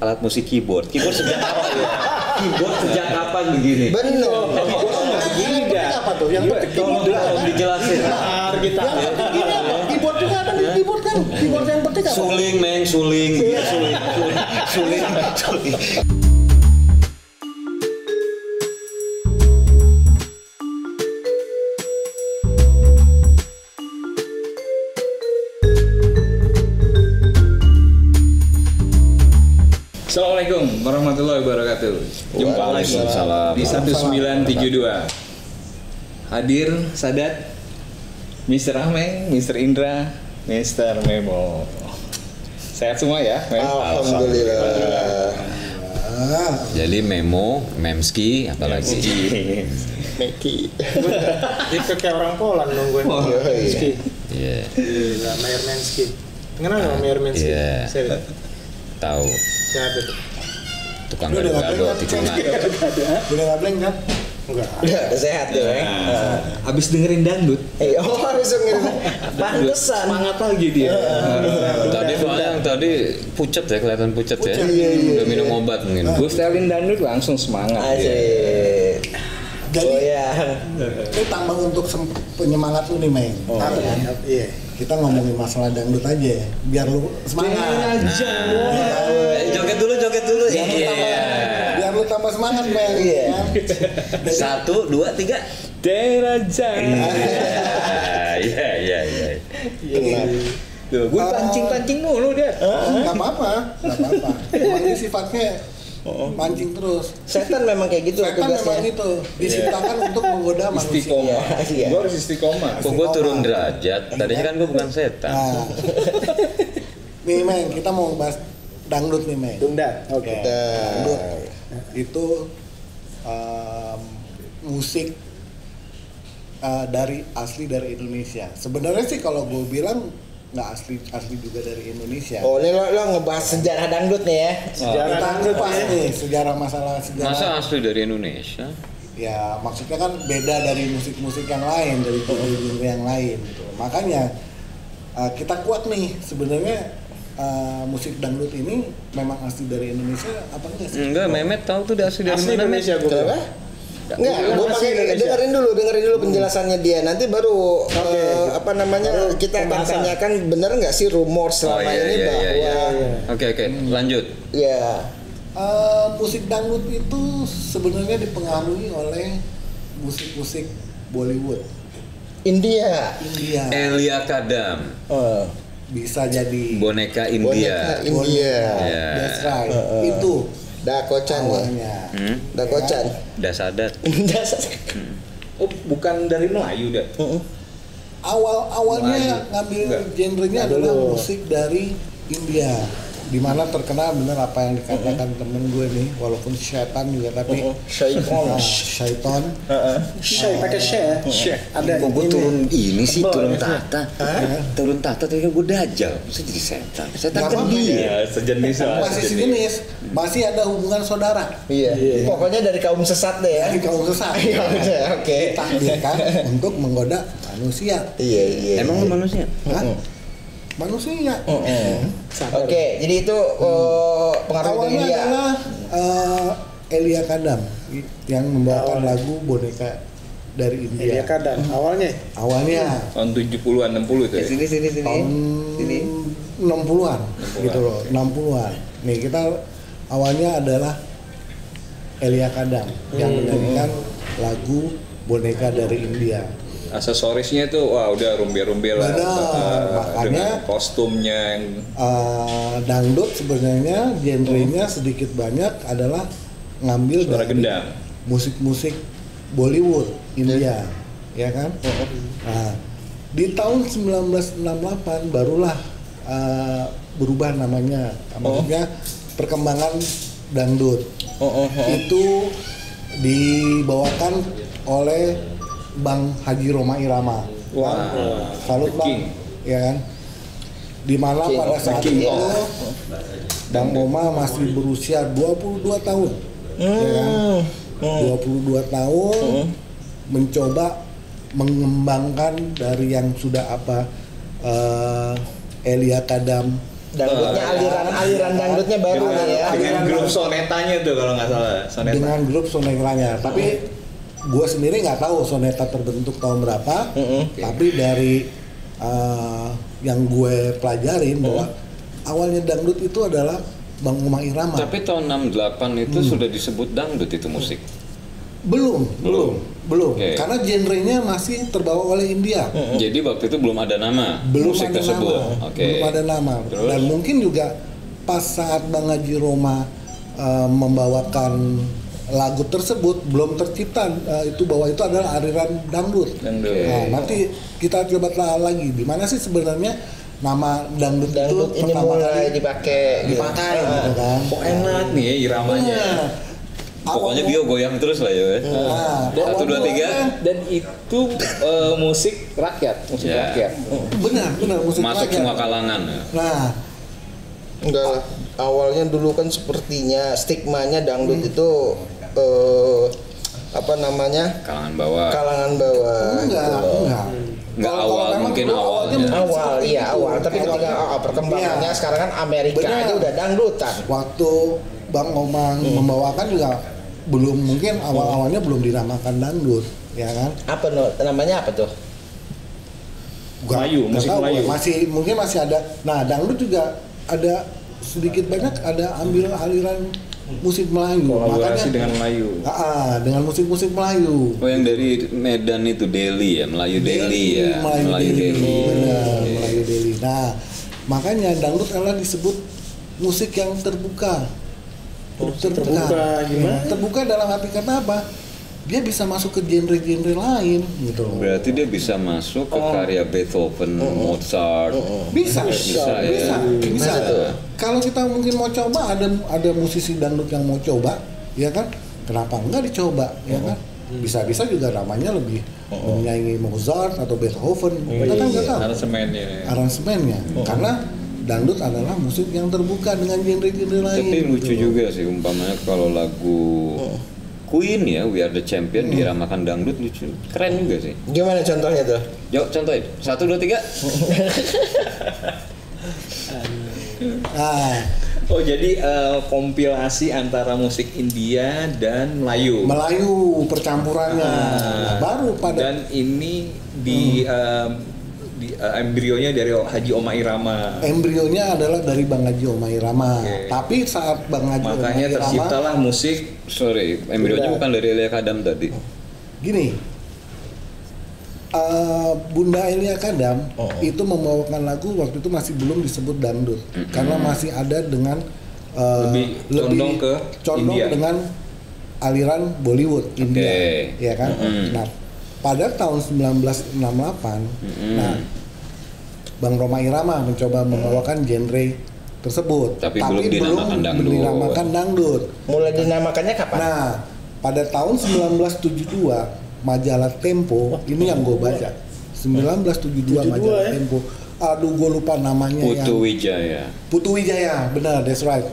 alat musik keyboard. Keyboard sejak kapan ya? Keyboard sejak kapan begini? Bener. Begini dah. apa tuh? Yang penting Tolong tolong dijelasin. Benar kita. Yang penting ini apa? Keyboard juga di keyboard kan. Keyboard yang penting apa? Suling, meng, suling, Iya, suling, suling, suling, Waalaikumsalam. di 1972. Hadir Sadat, Mr. Ameng, Mr. Indra, Mr. Memo. Sehat semua ya? Mem? Alhamdulillah. Jadi Memo, Memski, apalagi? Meki. Itu kayak orang Poland nungguin. Oh, Mensky. Iya, Gila, Mayer Mensky. Kenal nggak Mayer Mensky? Iya. Tahu siapa itu? Tukang gado-gado tikungan. Udah nggak blank kan? Enggak. Udah, udah sehat tuh. ya. Nah, abis dengerin dangdut, Eh, oh harus ngirim. Pantesan. semangat lagi dia. Tadi soalnya yang tadi pucet ya, kelihatan pucet ya. Iya, iya, Udah minum obat mungkin. Gue setelin dangdut langsung semangat. dia. Asik. Jadi Oh ya. itu tambah untuk penyemangat lu nih, Meng. Oh, iya. kan? Iya. Kita ngomongin masalah dangdut aja ya, biar lu semangat. Eh, joget dulu, joget dulu. Biar lu tambah, Iya. biar lu tambah semangat, Meng. Iya. kan? Jadi, Satu, dua, tiga. Deraja. Iya, iya, iya. Tuh, gue pancing-pancing mulu dia. nggak apa-apa, nggak apa-apa. Emang ini sifatnya mancing terus. Setan memang kayak gitu Setan memang tugasnya. itu diciptakan untuk menggoda manusia. Istiqomah. Iya, iya. Gue harus istiqomah. Kok gue turun derajat? Tadinya kan gue bukan setan. Nah, nih Meng, kita mau bahas dangdut nih Meng. Dangdut, oke. Dangdut itu um, musik uh, dari asli dari Indonesia. Sebenarnya sih kalau gue bilang nggak asli asli juga dari Indonesia. Oh, ini lo, lo ngebahas sejarah dangdut nih ya. Sejarah kita dangdut kupas ya. nih sejarah masalah sejarah. Masa asli dari Indonesia? ya maksudnya kan beda dari musik-musik yang lain dari genre yang lain gitu. makanya uh, kita kuat nih sebenarnya uh, musik dangdut ini memang asli dari Indonesia apa enggak sih Enggak, Memet tahu tuh dia asli dari Asli mana? Indonesia gue. Kenapa? Enggak, gue pakai dengerin dulu, dengerin dulu penjelasannya dia. Nanti baru Oke. eh, apa namanya Baru kita akan tanyakan bener nggak sih rumor Oh selama iya, ini iya, bahwa iya, iya. iya. Oke, oke. Lanjut. ya Uh, musik dangdut itu sebenarnya dipengaruhi oleh musik-musik Bollywood India. India Elia Kadam, Oh, bisa jadi boneka boneka India. India. Iya. That's right Uh, uh. itu Dakocan ya. Hmm? Dakocan. Dasadat. Dasar. Oh, bukan dari Melayu dah. Heeh. awal awalnya Melayu. ngambil Enggak. genrenya adalah musik dari India di mana terkenal bener apa yang dikatakan temen gue nih walaupun syaitan juga tapi Oh, Syaiton. nah, syaiton Shay, pakai shay ya. Ada gue ini. turun ini sih, Tebal turun ya. tahta. Turun tahta tadi kan gue dajal. Masa jadi setan? Setan kan dia. Ya, sejenis lah. masih sejenis masih ada hubungan saudara Iya. Iya. Pokoknya dari kaum sesat deh ya. dari kaum sesat Iya, oke. ditakdirkan untuk menggoda manusia Iya, iya. Emang manusia? Hah? Manusia Heeh. Sabar. Oke, jadi itu oh, pengaruh dari awalnya India. adalah eh, Elia Kadam yang membawakan Awal. lagu boneka dari Elia India Kadam. Awalnya awalnya Tahun 70-an, 60 itu ya. Sini sini sini. tahun Sini. 60-an gitu loh 60-an nih kita awalnya adalah Elia Kadam yang Hmm. menyanyikan lagu boneka dari India Aksesorisnya itu wah udah rumbe-rumbe lah. Eh, makanya- dengan kostumnya. yang Eh, dangdut sebenarnya genrenya sedikit banyak adalah ngambil suara dari gendang. musik-musik Bollywood India ya kan? Nah di tahun 1968 barulah eh, berubah namanya. Maksudnya perkembangan dangdut. Oh, oh, oh. itu dibawakan oleh Bang Haji Roma Irama. Wah, salut The bang. Ya kan? Di mana King pada saat King. itu. Bang Roma masih berusia 22 tahun. Ya kan? Hmm. 22 tahun mencoba mengembangkan dari yang sudah apa eh, Elia Kadam. Dangdutnya Oh, aliran aliran dangdutnya baru dengan, ya. dengan grup sonetanya tuh kalau nggak salah soneta dengan grup sonetanya tapi gue sendiri nggak tahu soneta terbentuk tahun berapa tapi dari uh, yang gue pelajarin bahwa awalnya dangdut itu adalah Bang Umar Irama Tapi tahun 68 itu sudah disebut dangdut itu musik. belum belum belum Oke. karena genrenya masih terbawa oleh India Jadi waktu itu belum ada nama belum musik ada tersebut. nama Oke. belum ada nama Terus? dan mungkin juga pas saat Bang Haji Roma uh, membawakan lagu tersebut belum tercipta uh, itu bahwa itu adalah aliran dangdut. Dangdut. Nah, nanti kita coba telah lagi di mana sih sebenarnya nama dangdut, Dangdut itu ini pertama mulai kali dipakai dipakai gitu kan. kok enak nih ya iramanya Nah, Pokoknya dia goyang terus lah ya. Nah, Satu dua tiga. dan itu eh, musik rakyat musik Ya. rakyat Benar, benar musik Masuk rakyat. semua kalangan. ya. Nah, Enggak lah. Awalnya dulu kan sepertinya stigmanya dangdut itu eh, apa namanya? Kalangan bawah. kalangan bawah. enggak, gitu. enggak. Enggak awal, mungkin awalnya. Awal, seperti iya awal. Tapi Awalnya. ketika oh, perkembangannya Iya. sekarang kan Amerika Benar. aja udah dangdutan. waktu Bang Omang membawakan juga belum mungkin awal-awalnya belum dinamakan dangdut, ya kan? Apa no, namanya apa tuh? Gua Melayu, musik tahu, Melayu. Masih mungkin masih ada. Nah, dangdut juga ada sedikit banyak ada ambil aliran musik Melayu. kolaborasi dengan Melayu Ah, dengan musik-musik Melayu. Oh yang dari Medan itu Delhi ya, Melayu Delhi ya, Melayu Delhi. Benar, Oke. Melayu Delhi. Nah, makanya dangdut adalah disebut musik yang terbuka. terbuka gimana? Terbuka dalam arti kata apa? Dia bisa masuk ke genre-genre lain gitu loh. Berarti dia bisa masuk Oh. ke karya Beethoven, Mozart. Bisa, Bisa, ya. bisa, bisa. Bisa. Kalau kita mungkin mau coba, ada ada musisi dangdut yang mau coba, ya kan? Kenapa enggak dicoba, ya kan? Bisa-bisa juga namanya lebih menyaingi Mozart atau Beethoven. Kita kan nggak tahu aransemennya aransemennya, karena dangdut adalah musik yang terbuka dengan genre-genre lain. Tapi lucu gitu. juga sih umpamanya kalau lagu Queen ya, We Are the Champion diramakan dangdut lucu, keren juga sih. Gimana contohnya tuh? Yuk contohin, satu dua tiga. Nah, oh jadi eh, kompilasi antara musik India dan Melayu Melayu percampurannya Ah. baru pada dan ini di em, di eh, embrionya dari Haji Oma Irama embrionya adalah dari Bang Haji Oma Irama. Oke. Tapi saat Bang Haji Oma makanya Irama terciptalah musik Sorry, embrionya bukan dari Elia Kadam tadi. gini. eh, Bunda Elia Kadam Oh. itu membawakan lagu waktu itu masih belum disebut dangdut karena masih ada dengan eh, Lebih condong ke condong India. dengan aliran Bollywood India ya kan Mm-mm. nah pada tahun 1968 nah Bang Roma Irama mencoba membawakan genre tersebut Tapi belum dinamakan dangdut. dinamakan dangdut Mulai dinamakannya kapan? Nah, pada tahun 1972 majalah Tempo ini yang gue baca. 1972 majalah ya? Tempo. Aduh, gue lupa namanya Putu yang Wijaya. Putu Wijaya, benar, that's right.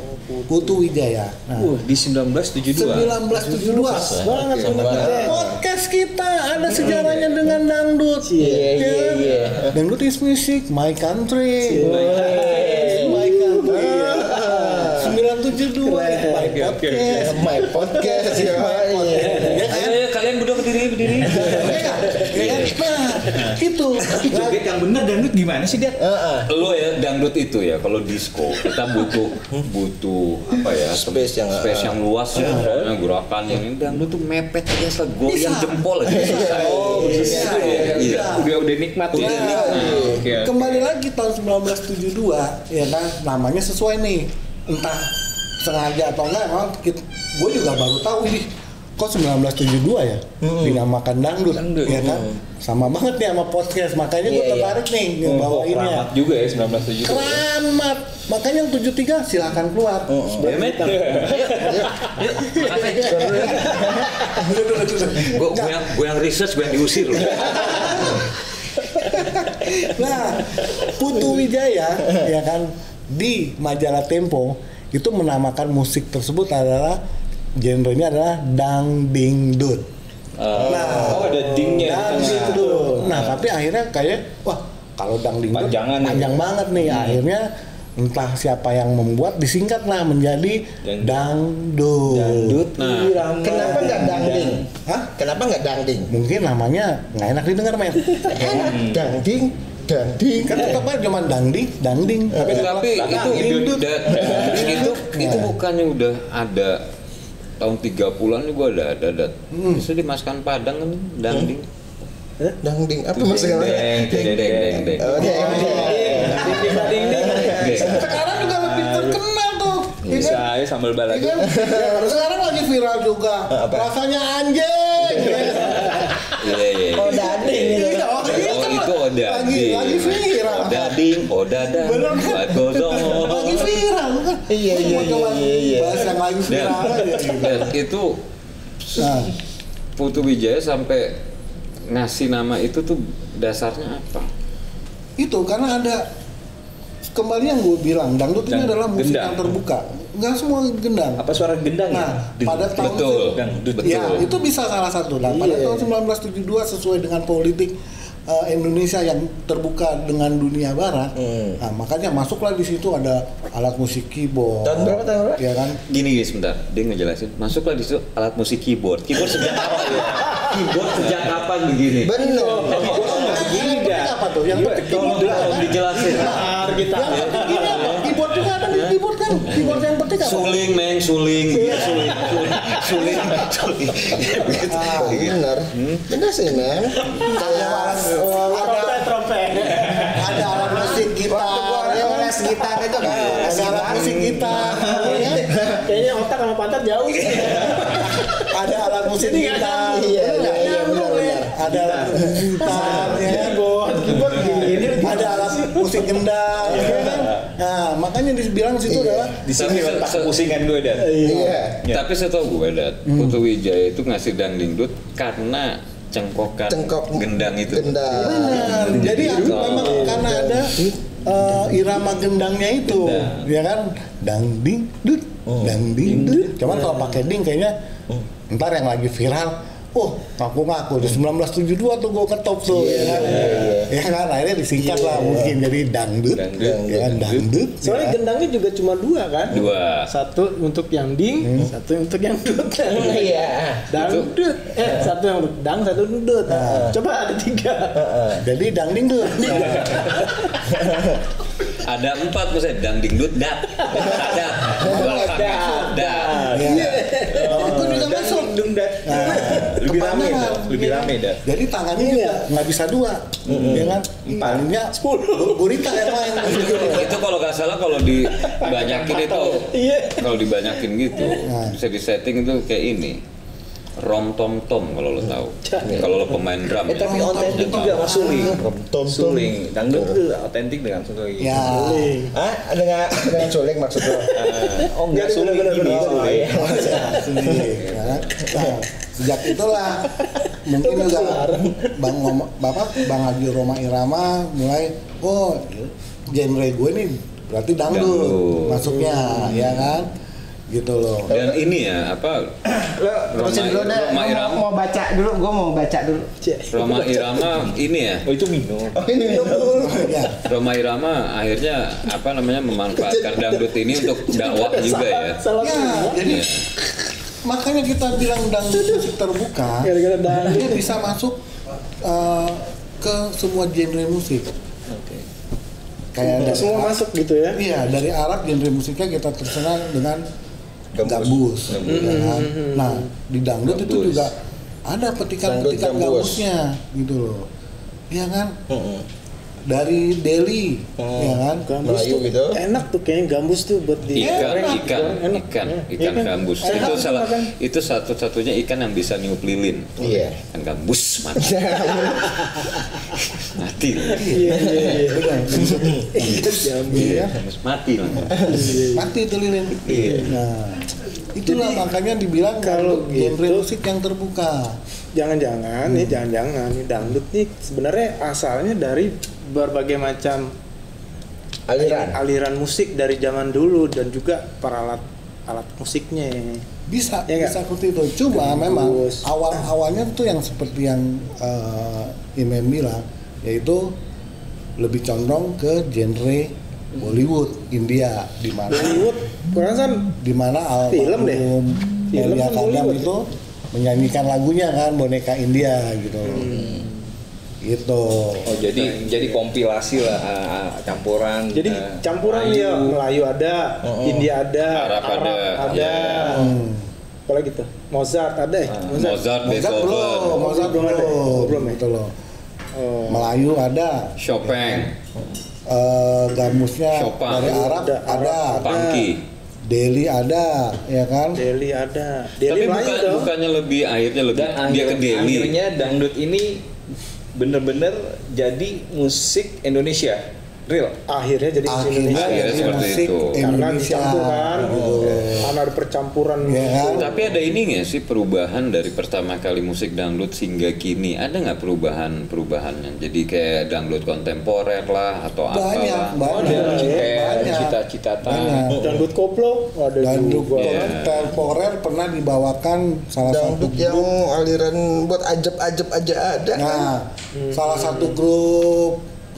Putu Wijaya. Nah, uh, di 1972 1972. banget banget. Podcast kita ada sejarahnya dengan dangdut. Iya, Ya iya, kan? iya. Dangdut is music, my country. Wey. My country. 972 my Oke, oke, oke. podcast. My podcast ya. Ayo, kalian berdua berdiri, berdiri. Ya kan? Nah, itu. joget yang bener dangdut gimana sih dia Heeh. Lo ya dangdut itu ya kalau disco kita butuh butuh apa ya Space yang- space yang luas ya soalnya gerakan yang ini dangdut tuh mepet aja asal goyang jempol aja. Oh, bisa ya. Iya. udah udah nikmat ya. Oke, oke. Kembali lagi tahun 1972 ya kan namanya sesuai nih entah sengaja atau enggak emang gue juga baru tahu ini. Kok 1972 ya? Dinamakan dangdut, Dangdut. ya kan? sama banget nih sama podcast makanya gue Iya, iya. tertarik nih Oh, ngebawainnya keramat juga ya 1972 keramat! Makanya yang 73 silahkan keluar. Ya, Met. Gue gue yang gue yang research, gue yang diusir loh. Nah, Putu Wijaya ya kan di majalah Tempo itu menamakan musik tersebut adalah genrenya adalah dangdingdut. oh ada dingnya di tengah. Dangdingdut. Nah, tapi akhirnya kayak wah kalau dangdingdut Panjangan nih. panjang banget nih. Akhirnya entah siapa yang membuat disingkat lah menjadi dangdut. Dangdut Nah. irama. Kenapa nggak dangding? Hah? Kenapa nggak dangding? Mungkin namanya nggak enak didengar men. Enak, dangding, dangding. kan tetap aja cuma dangding, dangding. Tapi tapi itu dangdut. da- da- itu itu bukannya udah ada tahun 30-an juga ada ada ada. Bisa dimasukkan Padang kan dangding. Dangding apa maksudnya? Deng, deng, deng, deng. Oh, deng, deng. Sekarang juga lebih terkenal tuh. ya Bisa kan? ya sambal balado. kan? Sekarang lagi viral juga. Rasanya anjing. Iya iya. Oh daging gitu. Iya, oh, iya, Oh kan? itu Oda. Lagi lagi viral. Odading, Odadang, Bener kan? Lagi viral kan? Iya, iya, iya, iya. Bahas yang lagi viral dan itu Nah, Putu Wijaya sampai ngasih nama itu tuh dasarnya apa? itu karena ada kembali yang gue bilang dangdut ini adalah musik gendang. yang terbuka nggak semua gendang Apa suara gendang ya? nah Deng. pada tahun Betul, Dangdut. betul. ya itu bisa salah satu nah pada Iya. tahun 1972 sesuai dengan politik uh, Indonesia yang terbuka dengan dunia barat Hmm. nah makanya masuklah di situ ada alat musik keyboard Tahun berapa, tahun berapa? ya kan Gini guys, sebentar, dia ngejelasin. Masuklah di situ alat musik keyboard. Keyboard sejak kapan ya? Keyboard sejak kapan begini? Bener. Yang penting apa tuh yang penting Tolong tolong dijelasin. Benar kita. Ini apa? keyboard juga ada keyboard kan yang penting apa Suling, neng, suling, Iya, suling, suling, suling, suling. Begitu. Ah, Bener. Bener sih. Kayak Trompet trompet. ada alat musik gitar yang les gitar itu kan. ada alat musik gitar ya? Kayaknya otak sama pantat jauh sih. ada alat musik gitar Iya, iya, iya, benar, benar. ada alat musik gitar ya? Keyboard, keyboard gini. ada alat musik gendang ya kan? Nah makanya dibilang situ adalah Di sini Tapi letak pusingan gue dan. Iya. Ya. Tapi setahu gue, Dat, Putu Wijaya itu ngasih dangdingdut karena cengkokan Cengkok gendang itu. Gendang. benar jadi memang karena ada eh, irama gendangnya itu Gendang. ya kan dang ding dut dang ding dut cuman kalau pakai ding kayaknya ntar yang lagi viral Oh, ngaku ngaku di 1972 tuh gue ketop tuh, ya kan? Ya kan, akhirnya disingkat lah mungkin jadi dangdut, Dangdut. ya kan, dangdut. Soalnya ya gendangnya juga cuma dua kan? Dua. Satu untuk yang ding, satu untuk yang dut. Iya. Dangdut. Eh, satu yang untuk dang, satu untuk dut. Coba ada tiga. Jadi dangding tuh. Ada empat maksudnya dangdingdut, dat, dat, belakangnya dat. Ya. Itu juga masuk. Dung dat. Nah, Lebih rame dah. Lebih rame dah. Jadi tangannya juga nggak bisa dua, ya kan? Palingnya sepuluh. Gurita yang main. itu kalau nggak salah kalau dibanyakin itu Iya. kalau dibanyakin gitu bisa disetting itu kayak ini rom tom tom kalau lo tahu kalau lo pemain drum Eh tapi otentik juga mas suling. Tom Suling. Dangdut itu otentik dengan suling. Ya. Ah, dengan dengan suling maksud lo? Oh enggak suling ini suling. Ya sejak itulah mungkin juga bang bapak bang Haji Roma Irama mulai oh genre gue nih berarti dangdut, Dangdut. masuknya ya kan gitu loh dan ini ya apa Lo terusin dulu deh. Roma Irama mau baca dulu, gua mau baca dulu. Roma Irama ini ya Oh itu minum. Oh, ini minum dulu. ya Roma Irama akhirnya apa namanya memanfaatkan dangdut ini untuk dakwah juga ya Salah ya semua. jadi Iya. Makanya kita bilang dangdut musik terbuka Gara-gara dangdut. dia bisa masuk uh, ke semua genre musik Oke. kayak ada Semua masuk gitu ya. Iya, dari Arab genre musiknya kita terkenal dengan gambus. Gambus. ya kan? Nah, di dangdut itu juga ada petikan-petikan gambusnya gitu loh. Iya kan? Heeh. Dari Delhi, Hmm. ya kan? Gambus Melayu tuh gitu. enak tuh kayaknya gambus tuh buat di ikan goreng. ikan Enak. ikan Iya. ikan Iya kan? gambus Enak itu salah makan. itu satu-satunya ikan yang bisa niup lilin Iya. kan gambus mati mati Iya iya iya. Iya, ya. mati. Mati itu lilin. Iya. Nah, itulah makanya dibilang kalau genre gitu- musik yang terbuka. Jangan-jangan nih, jangan-jangan nih dangdut nih sebenarnya asalnya dari berbagai macam Aliran. aliran musik dari zaman dulu dan juga para alat alat musiknya. Bisa, nggak? bisa seperti itu. Cuma memang Gambus. awal-awalnya tuh yang seperti yang uh, Imam bilang, yaitu lebih condong ke genre Bollywood India di mana Bollywood kurang kan di mana Film deh. Elia kan Kadam Bollywood. itu menyanyikan lagunya kan boneka India gitu Hmm. Gitu Oh jadi jadi kompilasi lah ah, ah, campuran. jadi ah, campuran Melayu. ya Melayu ada India ada Arab ada. ada Iya. Hmm. apa lagi tuh Mozart ada ya Mozart, Mozart, Mozart Beethoven, belum, Mozart Belum belum, ada ya? Oh, belum ya? gitu loh. Oh. Melayu ada, Chopin, eh, gamusnya Chopin. dari Arab Ada, ada, Arab Funky. Delhi ada, ya kan? Delhi ada Tapi Delhi Melayu bukan, bukannya lebih akhirnya lebih Dan dia ke akhir- Delhi. akhirnya dangdut ini bener-bener jadi musik Indonesia real. akhirnya jadi musik Akhirnya Indonesia Akhirnya jadi seperti musik itu. karena Indonesia. dicampur kan gitu. karena ada percampuran Iya kan? Tapi ada ini nggak sih perubahan dari pertama kali musik dangdut hingga kini? Ada nggak perubahan perubahannya? Jadi kayak dangdut kontemporer lah atau Banyak, apalah? banyak, Ada kayak banyak. cita-cita Banyak. dangdut koplo ada Dangdut juga Iya. kontemporer pernah dibawakan salah satu Dangdut yang aliran buat ajab-ajab aja ada kan? Nah, salah satu grup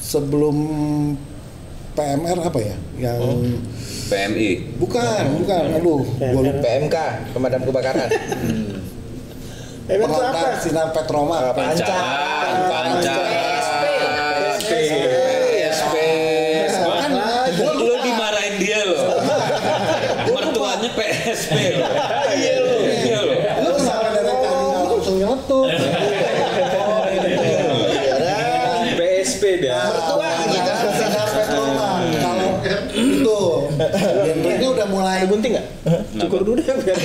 sebelum PMR apa ya? Yang PMI. bukan, bukan. Aduh, gua lupa. PMK, pemadam kebakaran. itu apa Pengantar Sinar Petroma. Pancaran, pancaran. PSP. PSP. Kan Lu, lu dimarahin dia loh. Mertuanya PSP loh. Iya loh. Iya loh. lu kenapa dari tadi nggak langsung nyeletuk? PSP dah. Mertua gitu. Sinar Petroma. Kalau itu genrenya udah mulai gunting nggak? Cukur dulu deh biar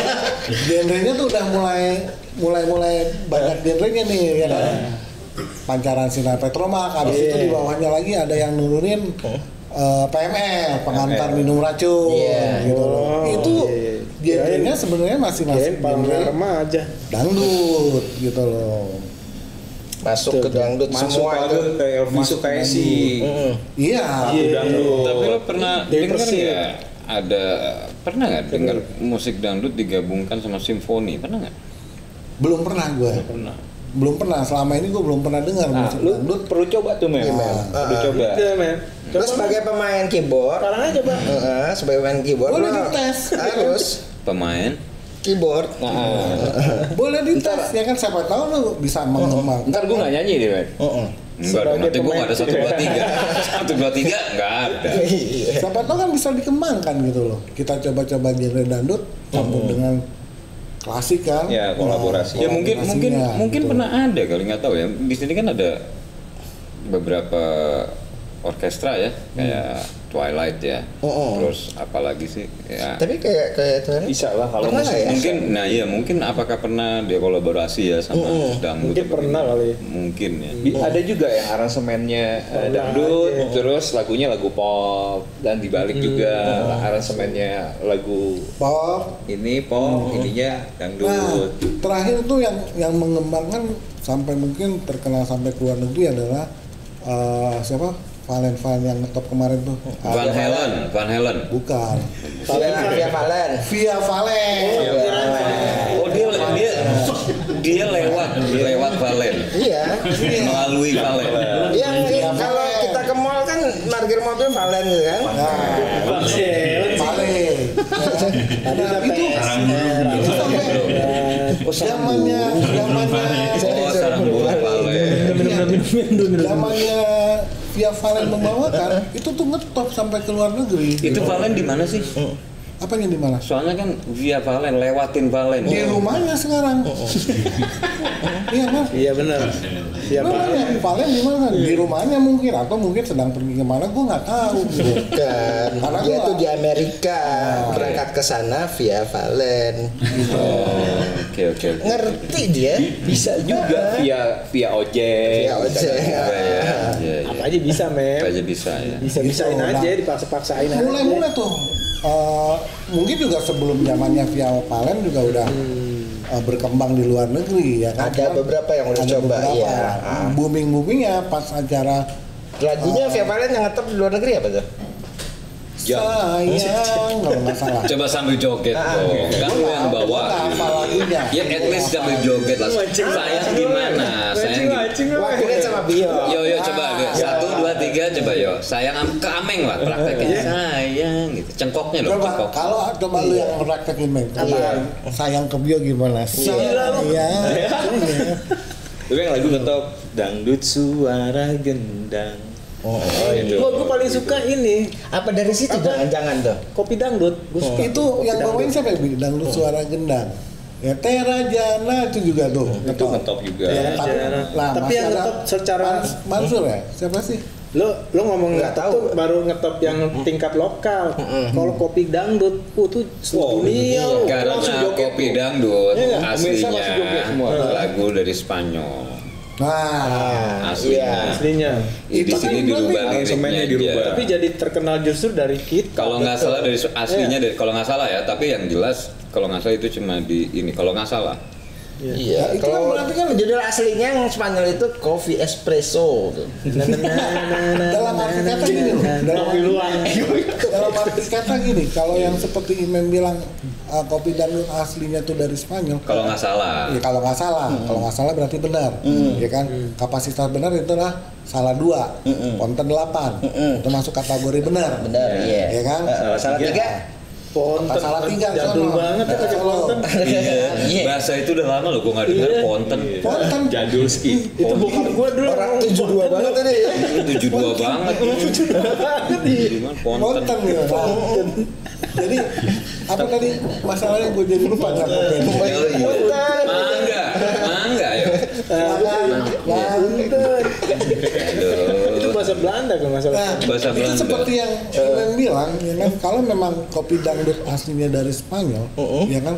genrenya tuh udah mulai mulai mulai banyak genrenya nih ya kan? Pancaran sinar petromak habis itu di bawahnya lagi ada yang nurunin eh, PMR pengantar minum racun Iya. gitu loh. Oh, itu iya. genrenya sebenarnya masih masih genre remaja dangdut gitu loh. Masuk ke dangdut Masuk semua itu. ke Elvi Sukaisi. Mm-mm. iya. Dangdut. Tapi lo pernah Persik. nggak ada pernah nggak dengar musik dangdut digabungkan sama simfoni pernah nggak? belum pernah gue Pernah. belum pernah selama ini gue belum pernah dengar Nah, musik lu dangdut perlu coba tuh men. Iya, men. Perlu Ah, coba. Iya, men Lu coba sebagai pemain keyboard, sekarang aja bang Heeh, sebagai pemain keyboard Boleh dites. harus Pemain keyboard. Nah, boleh dites ya kan siapa tahu lu bisa mengembang ntar gue nggak nyanyi deh men. Heeh. Enggak dong Sebagai nanti gue nggak ada satu dua tiga. Satu dua tiga nggak ada. Iya. siapa tahu kan bisa dikembangkan gitu loh. Kita coba-coba genre dangdut campur dengan klasik kan. Ya, kolaborasi. ya mungkin mungkin Kolaborasinya, mungkin gitu. pernah ada kali nggak tahu ya. Di sini kan ada beberapa orkestra ya kayak Twilight ya Oh, oh. terus apalagi sih ya Tapi kayak kayak itu kan. Bisa lah kalau Pernah ya? mungkin nah iya mungkin apakah pernah dia kolaborasi ya sama Mm-mm. dangdut Mungkin pernah kali. mungkin ya Bi- Ada juga yang aransemennya Pernah dangdut, aja. terus lagunya lagu pop dan dibalik juga aransemennya lagu pop ini pop, ininya nah dangdut. terakhir tuh yang yang mengembangkan sampai mungkin terkenal sampai ke luar negeri adalah eh, siapa Valen Valen yang ngetop kemarin tuh. Van Ada- Halen Van Halen. Bukan. Via Via Valen. Via Valen. Oh dia dia dia lewat lewat Valen. Iya. melalui Valen. Yang kalau kita ke mall kan parkir mobil Valen gitu kan. nah Valen. Nah itu itu sampai zamannya zamannya oh sarang burung Valen. Zamannya Via Valen membawakan itu tuh ngetop sampai ke luar negeri itu Valen di mana sih apanya di mana soalnya kan via Valen lewatin Valen di rumahnya sekarang iya mas iya benar siapa Rumahnya Valen di mana? Di rumahnya mungkin atau mungkin sedang pergi ke mana? Gue nggak tahu. gitu. Bukan. Karena Dia tuh di Amerika berangkat ke sana via Valen. oh oke oke oke Ngerti dia? Bisa juga via via ojek. Via ojek. Iya, iya, iya. aja bisa men aja bisa ya bisa bisain Gitu, aja nah. dipaksa-paksain aja Mulai-mulai tuh. eh, mungkin juga sebelum zamannya Via Valen juga udah eh, berkembang di luar negeri ya kan. Ada beberapa yang udah Ada coba, beberapa. iya. Ah. Booming boomingnya pas acara Lagunya via Valen yang ngetop di luar negeri apa tuh? sayang kalau nggak salah Coba sambil joget dong. Kan lu yang bawa. Ya at least sambil joget lah. Sayang gimana? Sayang gimana? Wakilnya sama Bio. Yo yo coba deh. satu dua tiga coba yo. Sayang am- ke ameng lah prakteknya. Sayang gitu. Cengkoknya Coba cengkok. kalau coba lu yang praktekin men, coba sayang ke bio gimana? Sayang, iya. Tapi yang lagu ngetop dangdut suara gendang. Oh, Gua, gua paling suka ini Apa dari situ jangan-jangan tuh? kopi dangdut. Gua suka Itu yang bawain siapa ya? Dangdut suara gendang. Ya Tera Jana itu juga tuh. Itu ngetop juga. Ya, tapi, Jana. nah, Tapi yang ngetop secara- Mans- Mansur ya? Siapa sih? Lo lo ngomong Nggak ngetop tahu. tuh baru ngetop yang tingkat lokal. Kalau kopi dangdut, uh tuh Wow, dunia. lu. Karena kopi tuh. dangdut Iya? Pemirsa aslinya semua. lagu dari Spanyol. Nah, Aslinya. aslinya. Di Itu sini dirubah liriknya dirubah. Tapi jadi terkenal justru dari kita. Kalau nggak salah dari aslinya dari kalau nggak salah ya, tapi yang jelas kalau nggak salah itu cuma di ini. Kalau nggak salah. Iya, Ya, itu kan kalau berarti kan- judul aslinya yang Spanyol itu Coffee Espresso tuh. dalam arti kata gini loh, dalam Kopi luang. dalam arti kata gini, kalau yang seperti Imam bilang uh, kopi dangdut aslinya tuh dari Spanyol. Kalau nggak salah. Ya kalau nggak salah, kalau nggak salah berarti benar, ya kan? Kapasitas benar itulah salah dua, konten delapan, itu masuk kategori benar, Benar, iya. ya kan? Salah Salah tiga. Ponten. Salah tiga, Jadul sono. banget ya pakai ponten. Iya. Iya. Bahasa itu udah lama loh gue nggak dengar ponten. Konten, Jadul ski. Itu bukan gua dulu. Orang tujuh dua banget tadi ya. Tujuh dua banget. Gimana ponten? konten ya. Nah, Jadi apa tadi masalahnya gue jadi lupa nggak konten. Oh, iya. Mangga, mangga ya. Itu Aduh. Bahasa Belanda kalau nggak salah. Nah, Bahasa itu Belanda. seperti yang Imam bilang, ya kan, kalau memang kopi dangdut aslinya dari Spanyol, ya kan,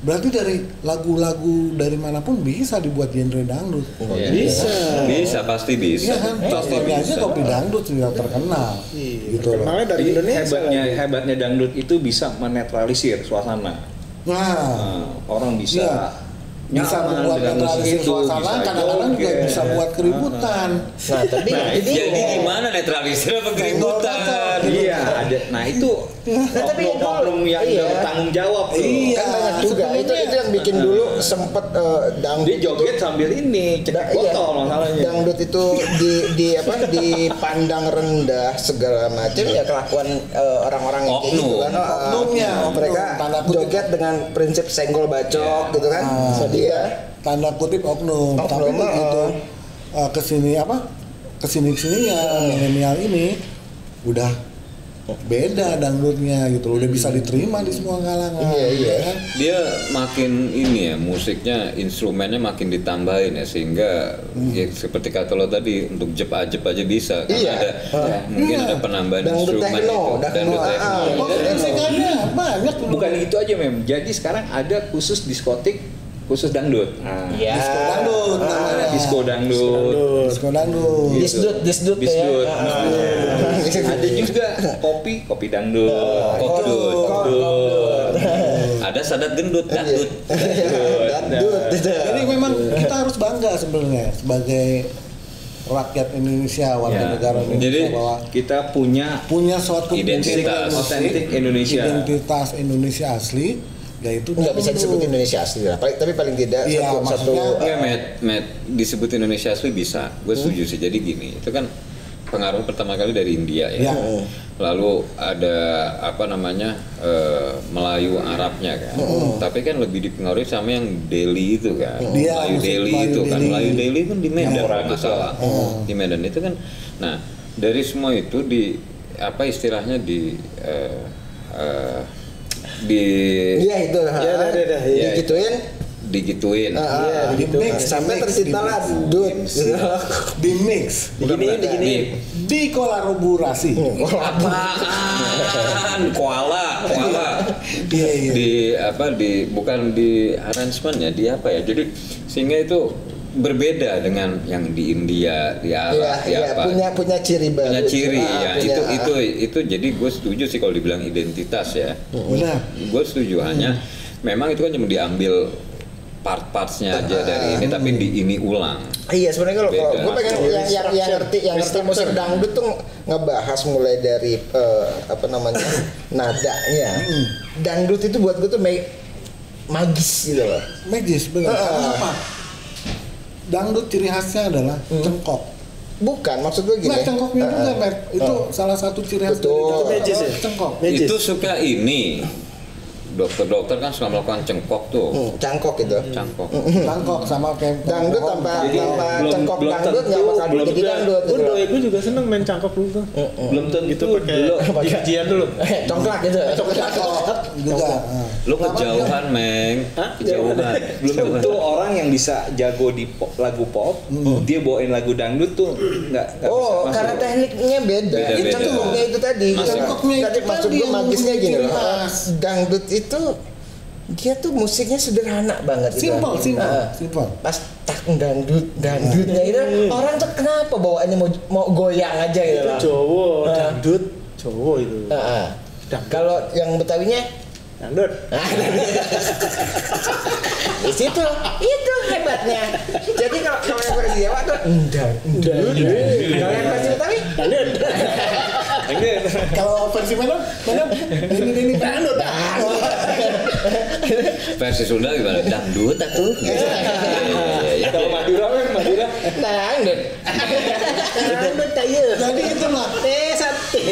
berarti dari lagu-lagu dari mana pun bisa dibuat genre dangdut. Iya. Bisa. Bisa pasti bisa. Iya kan, Pasti contohnya aja bisa. kopi dangdut sudah terkenal, gitu loh. Terkenalnya dari Jadi Indonesia. hebatnya lagi. hebatnya dangdut itu bisa menetralisir suasana. Nah, Nah, orang bisa Iya. Bisa membuat netralisir itu, suasana, bisa kadang-kadang juga bisa buat keributan. Nah, tapi Nah, ini Jadi gimana netralisir apa keributan? Iya, ada. Nah itu Nah, tapi oknum-oknum yang iya. bertanggung jawab. Iya. kan banyak juga. Itu itu yang bikin dulu sempet eh, dangdut Dia joget itu- sambil ini cekik Da- iya. masalahnya. Dangdut itu di di apa dipandang rendah segala macam ya kelakuan eh, orang-orang kayak Oknum. gitu kan. Oknumnya, oknum. mereka joget dengan prinsip senggol bacok gitu kan. Dia tanda kutip oknum, Oknum, tapi begitu uh. uh, ke sini apa ke sini ke sininya milenial ini udah beda dangdutnya gitu loh, udah bisa diterima di semua kalangan Iya, iya. kan? Dia makin ini ya musiknya instrumennya makin ditambahin ya sehingga ya, seperti kata lo tadi untuk jep ajep aja bisa karena Iya. ada Ah. mungkin Iya. ada penambahan Dangdut instrumen techno, itu dangdut dangdut techno. ah. Musik ada banyak. Bukan itu aja mem. Jadi sekarang ada khusus diskotik khusus dangdut. Nah, ya disco dangdut namanya Disco dangdut. disco dangdut Disdut, disdut ya. Disdut. Ah, Nah, ah. ada juga kopi, kopi dangdut. Kokdut. Kokdut. Ada sadat gendut, dangdut. Dangdut itu. jadi memang kita harus bangga sebenarnya sebagai rakyat Indonesia warga Ya. negara Indonesia Jadi, bahwa Kita punya punya suatu Identitas. Otentik Indonesia. identitas Indonesia asli yaitu nggak bisa dangdut. disebut Indonesia asli lah. Paling- Tapi paling tidak Iya, satu satu maksudnya- Enggak, Matt, Matt, disebut Indonesia asli bisa. Gue setuju sih. Jadi gini, itu kan pengaruh pertama kali dari India ya. Ya. Lalu ada apa namanya eh, Melayu Arabnya kan. Tapi kan lebih dipengaruhi sama yang Delhi itu kan. Dia, Melayu musik Delhi Melayu itu kan. Delhi. Melayu Delhi kan di Medan Ya, kalau nggak betul. salah. Di Medan itu kan. Nah dari semua itu di apa istilahnya di eh, eh, di Iya itu. Iya, iya, iya, iya. Iya, Digituin. digituin. ah, Iya, ah, di mix, sampai di mix, tercipta di lah mix. dut. gitu. di mix Diginiin, bukan. diginiin. Di- kolaborasi Apaan? Koala, koala. iya iya Di apa di bukan di arrangement ya, di apa ya. Jadi sehingga itu berbeda dengan yang di India, di Arab, Iya, di iya, apa. punya punya ciri baru. punya ciri Ah, ya. punya- itu itu itu jadi gue setuju sih kalau dibilang identitas ya. benar Gue setuju hanya memang itu kan cuma diambil part-partsnya aja dari ini tapi di ini ulang. Iya sebenarnya kalau kalau gue pengen yang yang yang ngerti yang ngerti musik dangdut tuh ngebahas mulai dari eh, apa namanya nadanya. Dangdut itu buat gue tuh ma- magis gitu loh. Magis benar. Ah. Karena apa? Dangdut ciri khasnya adalah cengkok. Bukan maksud gue gini. Nah, cengkoknya Eh, juga, eh. Matt. Itu salah satu ciri khas Betul. dari ya? dangdut, cengkok. Magis. Itu suka ini. Dokter-dokter kan suka melakukan cengkok tuh. Hmm, cangkok gitu. Cangkok. Cangkok sama kayak Dangdut tanpa Jadi, tanpa belum- cengkok belum dangdut nggak tentu- bakal belum jadi dangdut gitu. Doi gue juga seneng main cangkok dulu tuh. Belum tentu Gitu pakai ujian dulu. Congklak gitu. cengkok juga. Nah. Lu kejauhan, Meng. Hah? Kejauhan. belum tentu orang yang bisa jago di pop, lagu pop dia bawain lagu dangdut tuh nggak nggak Oh, karena masuk. tekniknya beda. Itu tadi. Masuk. Cengkoknya itu Tadi maksud tadi gue magisnya gini loh. Dangdut itu dia tuh musiknya sederhana banget gitu. Simple, simple, Ah. simple. Pas tak dangdut, dangdutnya itu orang tuh kenapa bawaannya mau mau goyang aja gitu Itu loh. cowok, Ah. dangdut, cowok itu. Ah. Dangdut. Kalau yang Betawinya Dangdut. di situ itu hebatnya. Jadi kalau kalau yang versi Jawa tuh endang, endang. Kalau yang versi Betawi Dangdut. Kalau versi mana? Mana? Ini ini dangdut. Versi Sunda gimana? Dangdut. Gitu. Iya, iya, iya. kalau Madura kan Madura dangdut. Dangdut kayu. Jadi itulah Eh sate.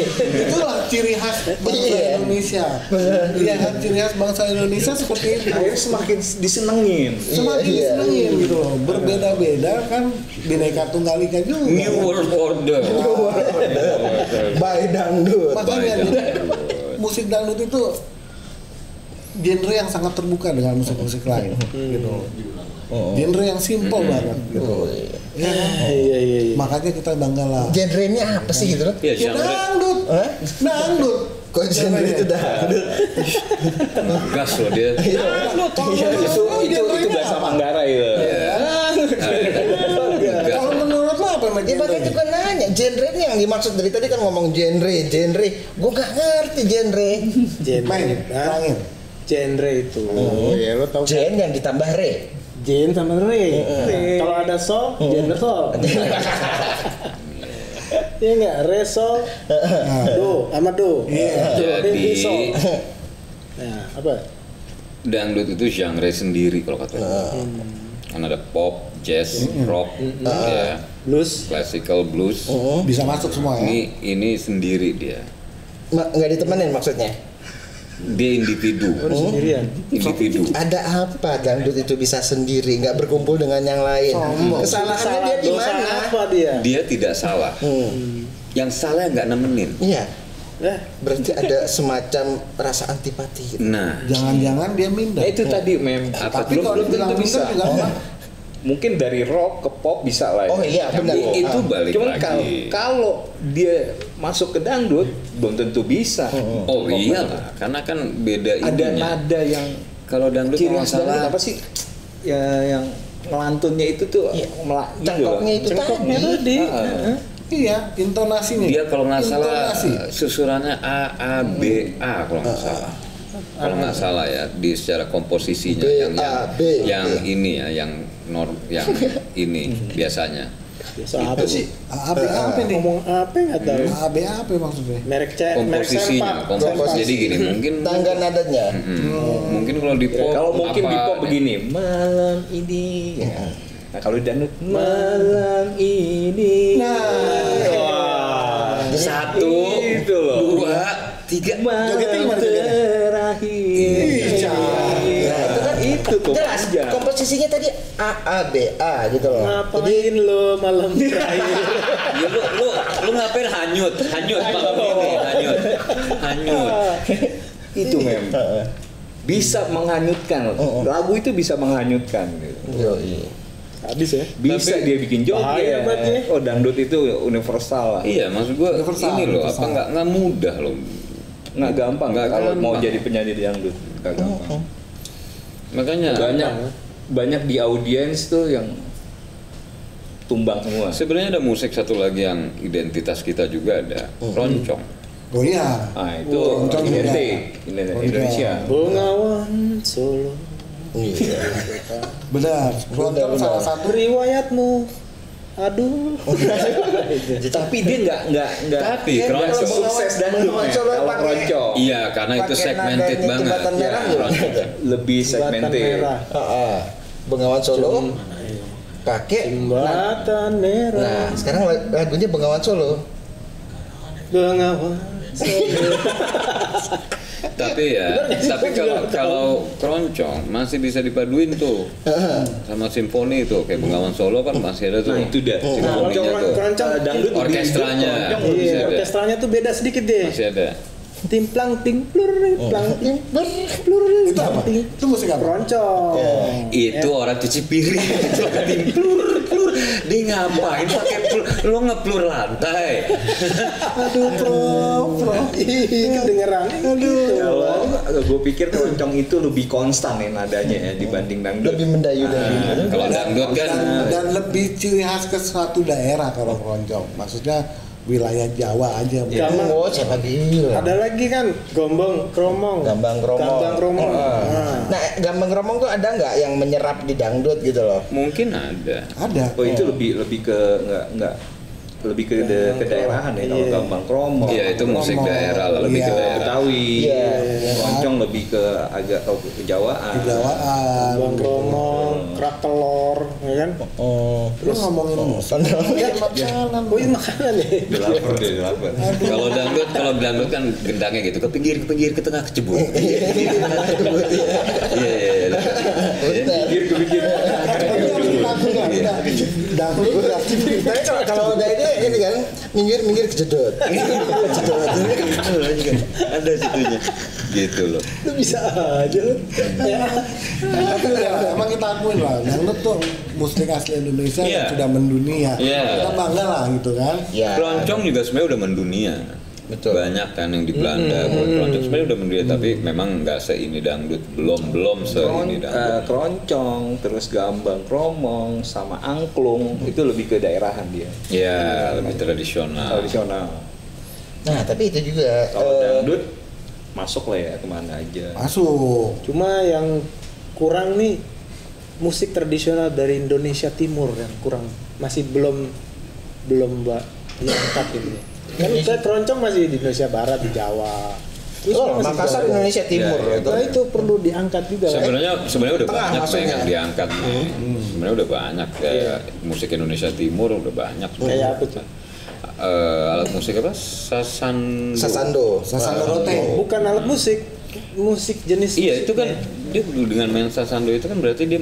itulah ciri khas bangsa Iya. Indonesia. Khas ciri khas bangsa Indonesia seperti itu. akhirnya semakin disenengin Semakin Iya, iya. disenengin gitu loh. Berbeda-beda kan bineka tunggal ika juga. New World Order. By dangdut. Makanya Baik, jadi dangdut. musik dangdut itu genre yang sangat terbuka dengan musik-musik lain gitu. Genre yang simple banget gitu. Ya, Iya iya iya. makanya kita bangga lah. Genrenya apa sih gitu loh? Iya, Ya genre dangdut, Hah? dangdut. Kok genre itu dangdut? gas loh dia. itu itu itu bahasa Manggarai itu Gas. Kalau menurut lo apa Ya genre? makanya juga nanya, genre ini yang dimaksud dari tadi kan ngomong genre, genre. Gue gak ngerti genre. Genre. Main, Hah? Genre itu. Oh ya lo tau Gen yang ditambah re. Jen sama Re. Kalau ada sol, genre sol. Iya enggak? Re sol, do sama do. Iya. Do, re, Jadi-. Nah, apa? Dangdut itu genre sendiri kalau kata gue. Kan ada pop, jazz, rock, ya, Blues. classical blues. Bisa masuk semua ya. Ini ini sendiri dia. Ma- nggak ditemenin maksudnya? Dia individu. Sendirian. Individu. Ada apa dangdut itu bisa sendiri, nggak berkumpul dengan yang lain? Kesalahannya dia di mana? apa dia? Dia tidak salah. Hmm. Yang salah nggak nemenin. Iya, berarti ada semacam rasa antipati. gitu. Nah, Jangan-jangan dia minder. nah itu tadi mem Apa Tapi belum kalau belum tentu minder bisa juga enggak. Mungkin dari rock ke pop bisa lah ya. Oh iya, benar. i- itu Ah. balik Cuman lagi. kalau kalau dia masuk ke dangdut belum tentu bisa. Oh iyalah, karena kan beda Ada ininya. nada yang Kalau dangdut kalau salah apa sih? Ya yang ngelantunnya itu tuh Iya. melak loh. Cangkoknya itu Cengkoknya tadi. tadi. Ah. Iya, intonasinya. dia kalau nggak salah Intonasi. susurannya A A B A kalau nggak salah. Kalau nggak salah ya di secara komposisinya B, yang A, yang, B, yang B. ini ya yang norm yang ini biasanya. Biasa apa sih? AB apa nih? Ngomong apa nggak tahu. AB apa maksudnya? Merek C, merek Komposisinya, sempak. komposisi. Jadi gini mungkin Tangga nadanya. Mungkin kalau di Ya, pop kalau mungkin apa- di pop begini malam ini ya. nah kalau di dangdut malam ini Nah. Wah. Satu, itu loh dua, tiga. Jogetnya gimana terakhir. Itu tuh Jelas, panjang. komposisinya tadi A A B A gitu loh. Jadi Ngapain lo malam terakhir? Ya lu lu lu ngapain hanyut? Hanyut malam ini, hanyut. Hanyut. itu mem bisa menghanyutkan Oh, oh. lagu itu bisa menghanyutkan gitu. Yoi. Habis ya? bisa Tapi- dia bikin joget ya. oh dangdut itu universal lah Iya, maksud gua Universal, ini loh, apa nggak nggak mudah loh. nggak gampang Nggak kalau mau jadi penyanyi dangdut nggak gampang Makanya banyak banyak di audiens tuh yang tumbang semua sebenarnya ada musik satu lagi yang identitas kita juga ada, roncong. Oh iya. ah itu Oh, roncong identik Indo- Roncong. Indonesia Bengawan Solo. Iya. Benar. Keroncong benar. salah satu riwayatmu aduh. Tapi dia nggak nggak nggak Tapi keroncong- sukses Solo kalau keroncong. Iya, karena itu segmented banget. Ya, lebih segmented. Bengawan Solo. Pakai jembatan merah. Nah, sekarang lag- lagunya Bengawan Solo. Bengawan Solo. Tapi ya, tapi kalau kalau keroncong masih bisa dipaduin tuh sama simfoni itu kayak Bengawan Solo kan masih ada tuh. Nah itu dia. Simfoninya Keroncong tuh. keroncong eh, dangdut Orkestranya. Iya, orkestranya tuh beda sedikit deh. Masih ada. Timplang ting plur plang ting plur plur itu apa? ting. Itu musik apa? Keroncong. Itu orang cuci piring. Pakai plur plur. Dia ngapain pakai plur? Lo ngeplur lantai. Aduh, pro, pro. Ih, kedengeran. Aduh. Kalau gue pikir keroncong itu lebih konstan ya nadanya ya dibanding dangdut. Lebih mendayu dari Nah, kalau dangdut kan dan, lebih ciri khas ke suatu daerah kalau keroncong. Maksudnya wilayah Jawa aja. Sama. Oh, siapa gila. Ada lagi kan gombong kromong. Gambang Kromong. Gambang kromong. Heeh. Nah. Nah, Gambang Kromong tuh ada nggak yang menyerap di dangdut gitu loh? mungkin ada. Ada. Oh itu lebih lebih ke nggak nggak lebih ke da- ke daerahan ya kalau Iya. gambang kromong. Iya itu musik daerah lah, lebih ke Iya. daerah. Betawi. Iya. Keroncong lebih ke agak ke kejawaan. Kejawaan. Gambang kromong, kerak telur, ya kan? Oh, Terus ngomongin musik. Ya, makanan. Oh, ini makanan ya. Udah lapar deh, udah lapar. Kalau dangdut, kalau dangdut kan gendangnya gitu ke pinggir, ke pinggir, ke tengah, ke jebuk. Iya, iya, iya. Pikir ke pikir. Dangdut berarti Tapi kalau kalau udah ini ini kan minggir minggir kejedot. kejedot. Ini kan kan. Ada situnya. Gitu loh. Lu bisa aja lu. Ya. Tapi ya, emang kita akuin lah, dangdut tuh musik asli Indonesia Iya. yang sudah mendunia. Iya. Kita bangga lah gitu kan. Ya. Keroncong juga sebenarnya udah mendunia. Betul. Banyak kan yang di Belanda, keroncong sebenarnya udah mendunia, tapi memang nggak seini dangdut, belum belum seini eh, dangdut. keroncong, terus gambang kromong, sama angklung itu lebih ke daerahan dia. Ya, lebih tradisional. Tradisional. Nah, tapi itu juga Kalau eh, dangdut masuk lah ya ke mana aja. Masuk. Cuma yang kurang nih musik tradisional dari Indonesia Timur yang kurang masih belum belum mbak diangkat ini. Kan kita keroncong masih di Indonesia Barat di Jawa. Terus Oh, masih Makassar Jawa. Indonesia Timur Ya, ya, itu. Nah itu perlu diangkat juga. kan? Sebenarnya sebenarnya udah Tengah banyak maksudnya. yang diangkat. nih. Sebenarnya udah banyak kayak musik Indonesia Timur udah banyak. Kayak apa tuh? Eh, alat musik apa? Sasando. Sasando. Sasando rote. Bukan alat musik, musik jenis. Iya itu kan dia dengan main sasando itu kan berarti dia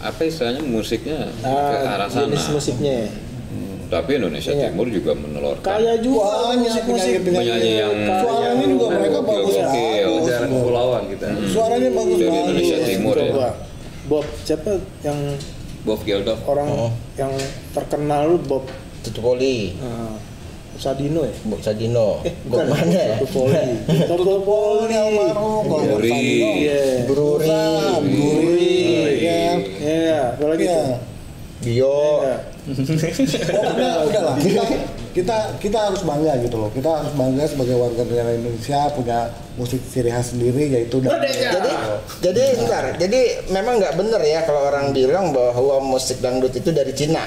apa istilahnya musiknya ke Ah, arah sana. jenis musiknya. Hmm, Tapi Indonesia Iya. Timur juga menelurkan Kayak juga musik-musik penyanyi yang Suaranya juga mereka bagus bagus. Daerah kepulauan kita. Suaranya bagus Dari banget. Indonesia Timur ya. Bob siapa yang Bob Geldof. orang Oh. yang terkenal Bob Tutupoli. uh, Sadino ya? Bob Sadino. Eh, bukan. mana? Topoli. Topoli. almarhum kalau Bruri. Sandi, Iya. Bruri. Bruri, kan. Iya, apa lagi tuh? Bio. Iya. Pokoknya udah lah kita, kita kita harus bangga gitu loh. Kita harus bangga sebagai warga negara Indonesia punya musik ciri khas sendiri yaitu dangdut. Jadi, jadi bentar. Jadi memang nggak bener ya kalau orang bilang bahwa musik dangdut itu dari Cina.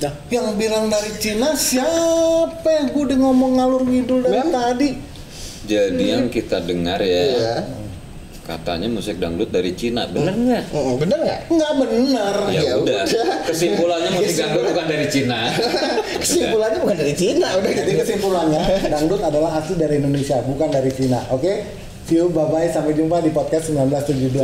Dah. Yang bilang dari Cina siapa yang gue udah ngomong ngalur ngidul dari Memang. tadi? Jadi yang kita dengar ya Iya. katanya musik dangdut dari Cina. Bener nggak? Mm, Bener nggak? Nggak benar. Ya, Ya udah. udah. Kesimpulannya musik dangdut bukan dari Cina. Kesimpulannya bukan dari Cina udah Jadi kesimpulannya dangdut adalah asli dari Indonesia bukan dari Cina. Oke? See you, bye bye, sampai jumpa di podcast 1972.